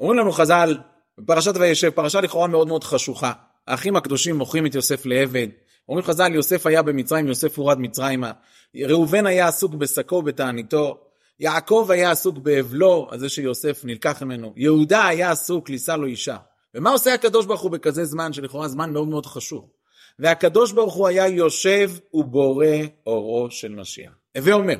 אומרים לנו חז"ל, בפרשת וישב, פרשה לכאורה מאוד מאוד חשוכה. האחים הקדושים מוכרים את יוסף לעבד. אומרים חז"ל, יוסף היה במצרים, יוסף הורד מצרימה. ראובן היה עסוק בשקו ובתעניתו. יעקב היה עסוק באבלו, על זה שיוסף נלקח ממנו. יהודה היה עסוק, לישא לו אישה. ומה עושה הקדוש ברוך הוא בכזה זמן, שלכאורה זמן מאוד מאוד חשוב? והקדוש ברוך הוא היה יושב ובורא אורו של משיח. הווה אומר,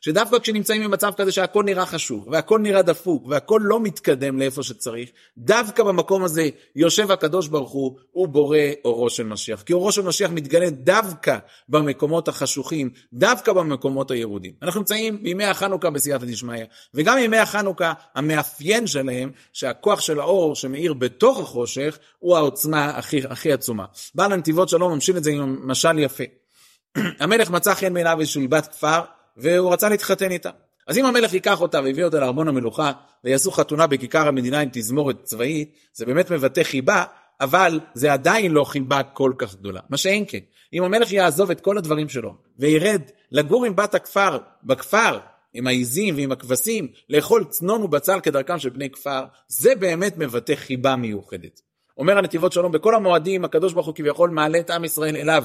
שדווקא כשנמצאים במצב כזה שהכל נראה חשוב, והכל נראה דפוק, והכל לא מתקדם לאיפה שצריך, דווקא במקום הזה יושב הקדוש ברוך הוא, הוא בורא אורו של משיח. כי אורו של משיח מתגלה דווקא במקומות החשוכים, דווקא במקומות הירודים. אנחנו נמצאים בימי החנוכה בסייעתא דשמיא, וגם ימי החנוכה, המאפיין שלהם, שהכוח של האור שמאיר בתוך החושך, הוא העוצמה הכי, הכי עצומה. בעל הנתיבות שלום ממשיל את זה עם משל יפה. המלך מצא חן בעיניו איזושהי בת כפר, והוא רצה להתחתן איתה. אז אם המלך ייקח אותה ויביא אותה לארמון המלוכה ויעשו חתונה בכיכר המדינה עם תזמורת צבאית, זה באמת מבטא חיבה, אבל זה עדיין לא חיבה כל כך גדולה. מה שאין כן, אם המלך יעזוב את כל הדברים שלו וירד לגור עם בת הכפר בכפר, עם העיזים ועם הכבשים, לאכול צנון ובצל כדרכם של בני כפר, זה באמת מבטא חיבה מיוחדת. אומר הנתיבות שלום, בכל המועדים הקדוש ברוך הוא כביכול מעלה את עם ישראל אליו.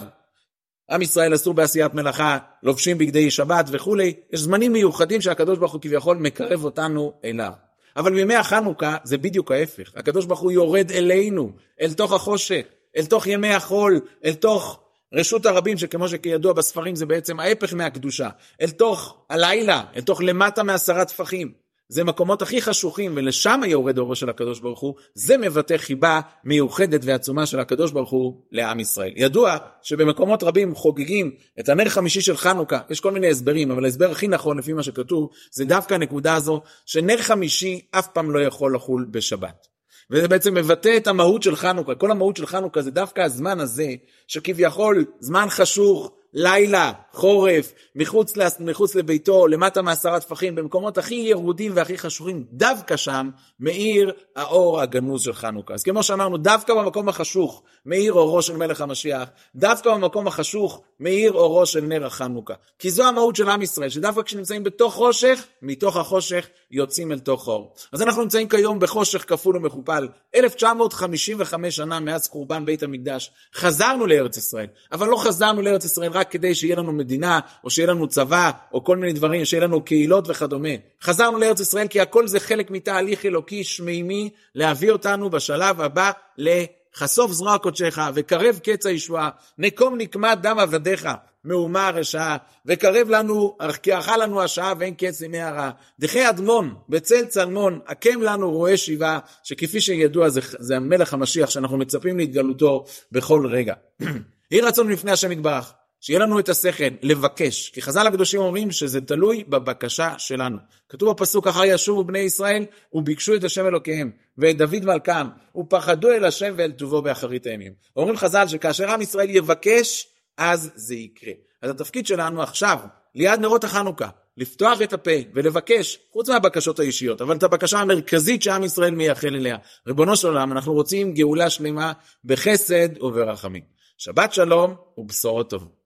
עם ישראל אסור בעשיית מלאכה, לובשים בגדי שבת וכולי, יש זמנים מיוחדים שהקדוש ברוך הוא כביכול מקרב אותנו אליו. אבל בימי החנוכה זה בדיוק ההפך, הקדוש ברוך הוא יורד אלינו, אל תוך החושך, אל תוך ימי החול, אל תוך רשות הרבים שכמו שכידוע בספרים זה בעצם ההפך מהקדושה, אל תוך הלילה, אל תוך למטה מעשרה טפחים. זה מקומות הכי חשוכים ולשם יורד אורו של הקדוש ברוך הוא, זה מבטא חיבה מיוחדת ועצומה של הקדוש ברוך הוא לעם ישראל. ידוע שבמקומות רבים חוגגים את הנר חמישי של חנוכה, יש כל מיני הסברים, אבל ההסבר הכי נכון לפי מה שכתוב, זה דווקא הנקודה הזו, שנר חמישי אף פעם לא יכול לחול בשבת. וזה בעצם מבטא את המהות של חנוכה, כל המהות של חנוכה זה דווקא הזמן הזה, שכביכול זמן חשוך, לילה, חורף, מחוץ, מחוץ לביתו, למטה מעשרה טפחים, במקומות הכי ירודים והכי חשוכים, דווקא שם מאיר האור הגנוז של חנוכה. אז כמו שאמרנו, דווקא במקום החשוך מאיר אורו של מלך המשיח, דווקא במקום החשוך מאיר אורו של נר החנוכה. כי זו המהות של עם ישראל, שדווקא כשנמצאים בתוך חושך, מתוך החושך יוצאים אל תוך אור. אז אנחנו נמצאים כיום בחושך כפול ומכופל. 1955 שנה מאז חורבן בית המקדש, חזרנו לארץ ישראל, אבל לא חזרנו לארץ ישראל רק כדי שיהיה לנו מדינה, או שיהיה לנו צבא, או כל מיני דברים, שיהיה לנו קהילות וכדומה. חזרנו לארץ ישראל כי הכל זה חלק מתהליך אלוקי שמימי להביא אותנו בשלב הבא לחשוף זרוע קודשך וקרב קץ הישועה, נקום נקמת דם עבדיך. מהומה הרשעה, וקרב לנו, כי אכל לנו השעה ואין קץ ימי הרע. דחי אדמון, בצל צלמון, הקם לנו רועה שיבה, שכפי שידוע זה, זה המלך המשיח שאנחנו מצפים להתגלותו בכל רגע. יהי רצון לפני השם יתברך. שיהיה לנו את השכל לבקש, כי חז"ל הקדושים אומרים שזה תלוי בבקשה שלנו. כתוב בפסוק אחר ישובו בני ישראל וביקשו את השם אלוקיהם ואת דוד מלכם ופחדו אל השם ואל טובו באחרית הימים. אומרים חז"ל שכאשר עם ישראל יבקש אז זה יקרה. אז התפקיד שלנו עכשיו, ליד נרות החנוכה, לפתוח את הפה ולבקש, חוץ מהבקשות האישיות, אבל את הבקשה המרכזית שעם ישראל מייחל אליה. ריבונו של עולם, אנחנו רוצים גאולה שלמה בחסד וברחמים. שבת שלום ובשורות טובות.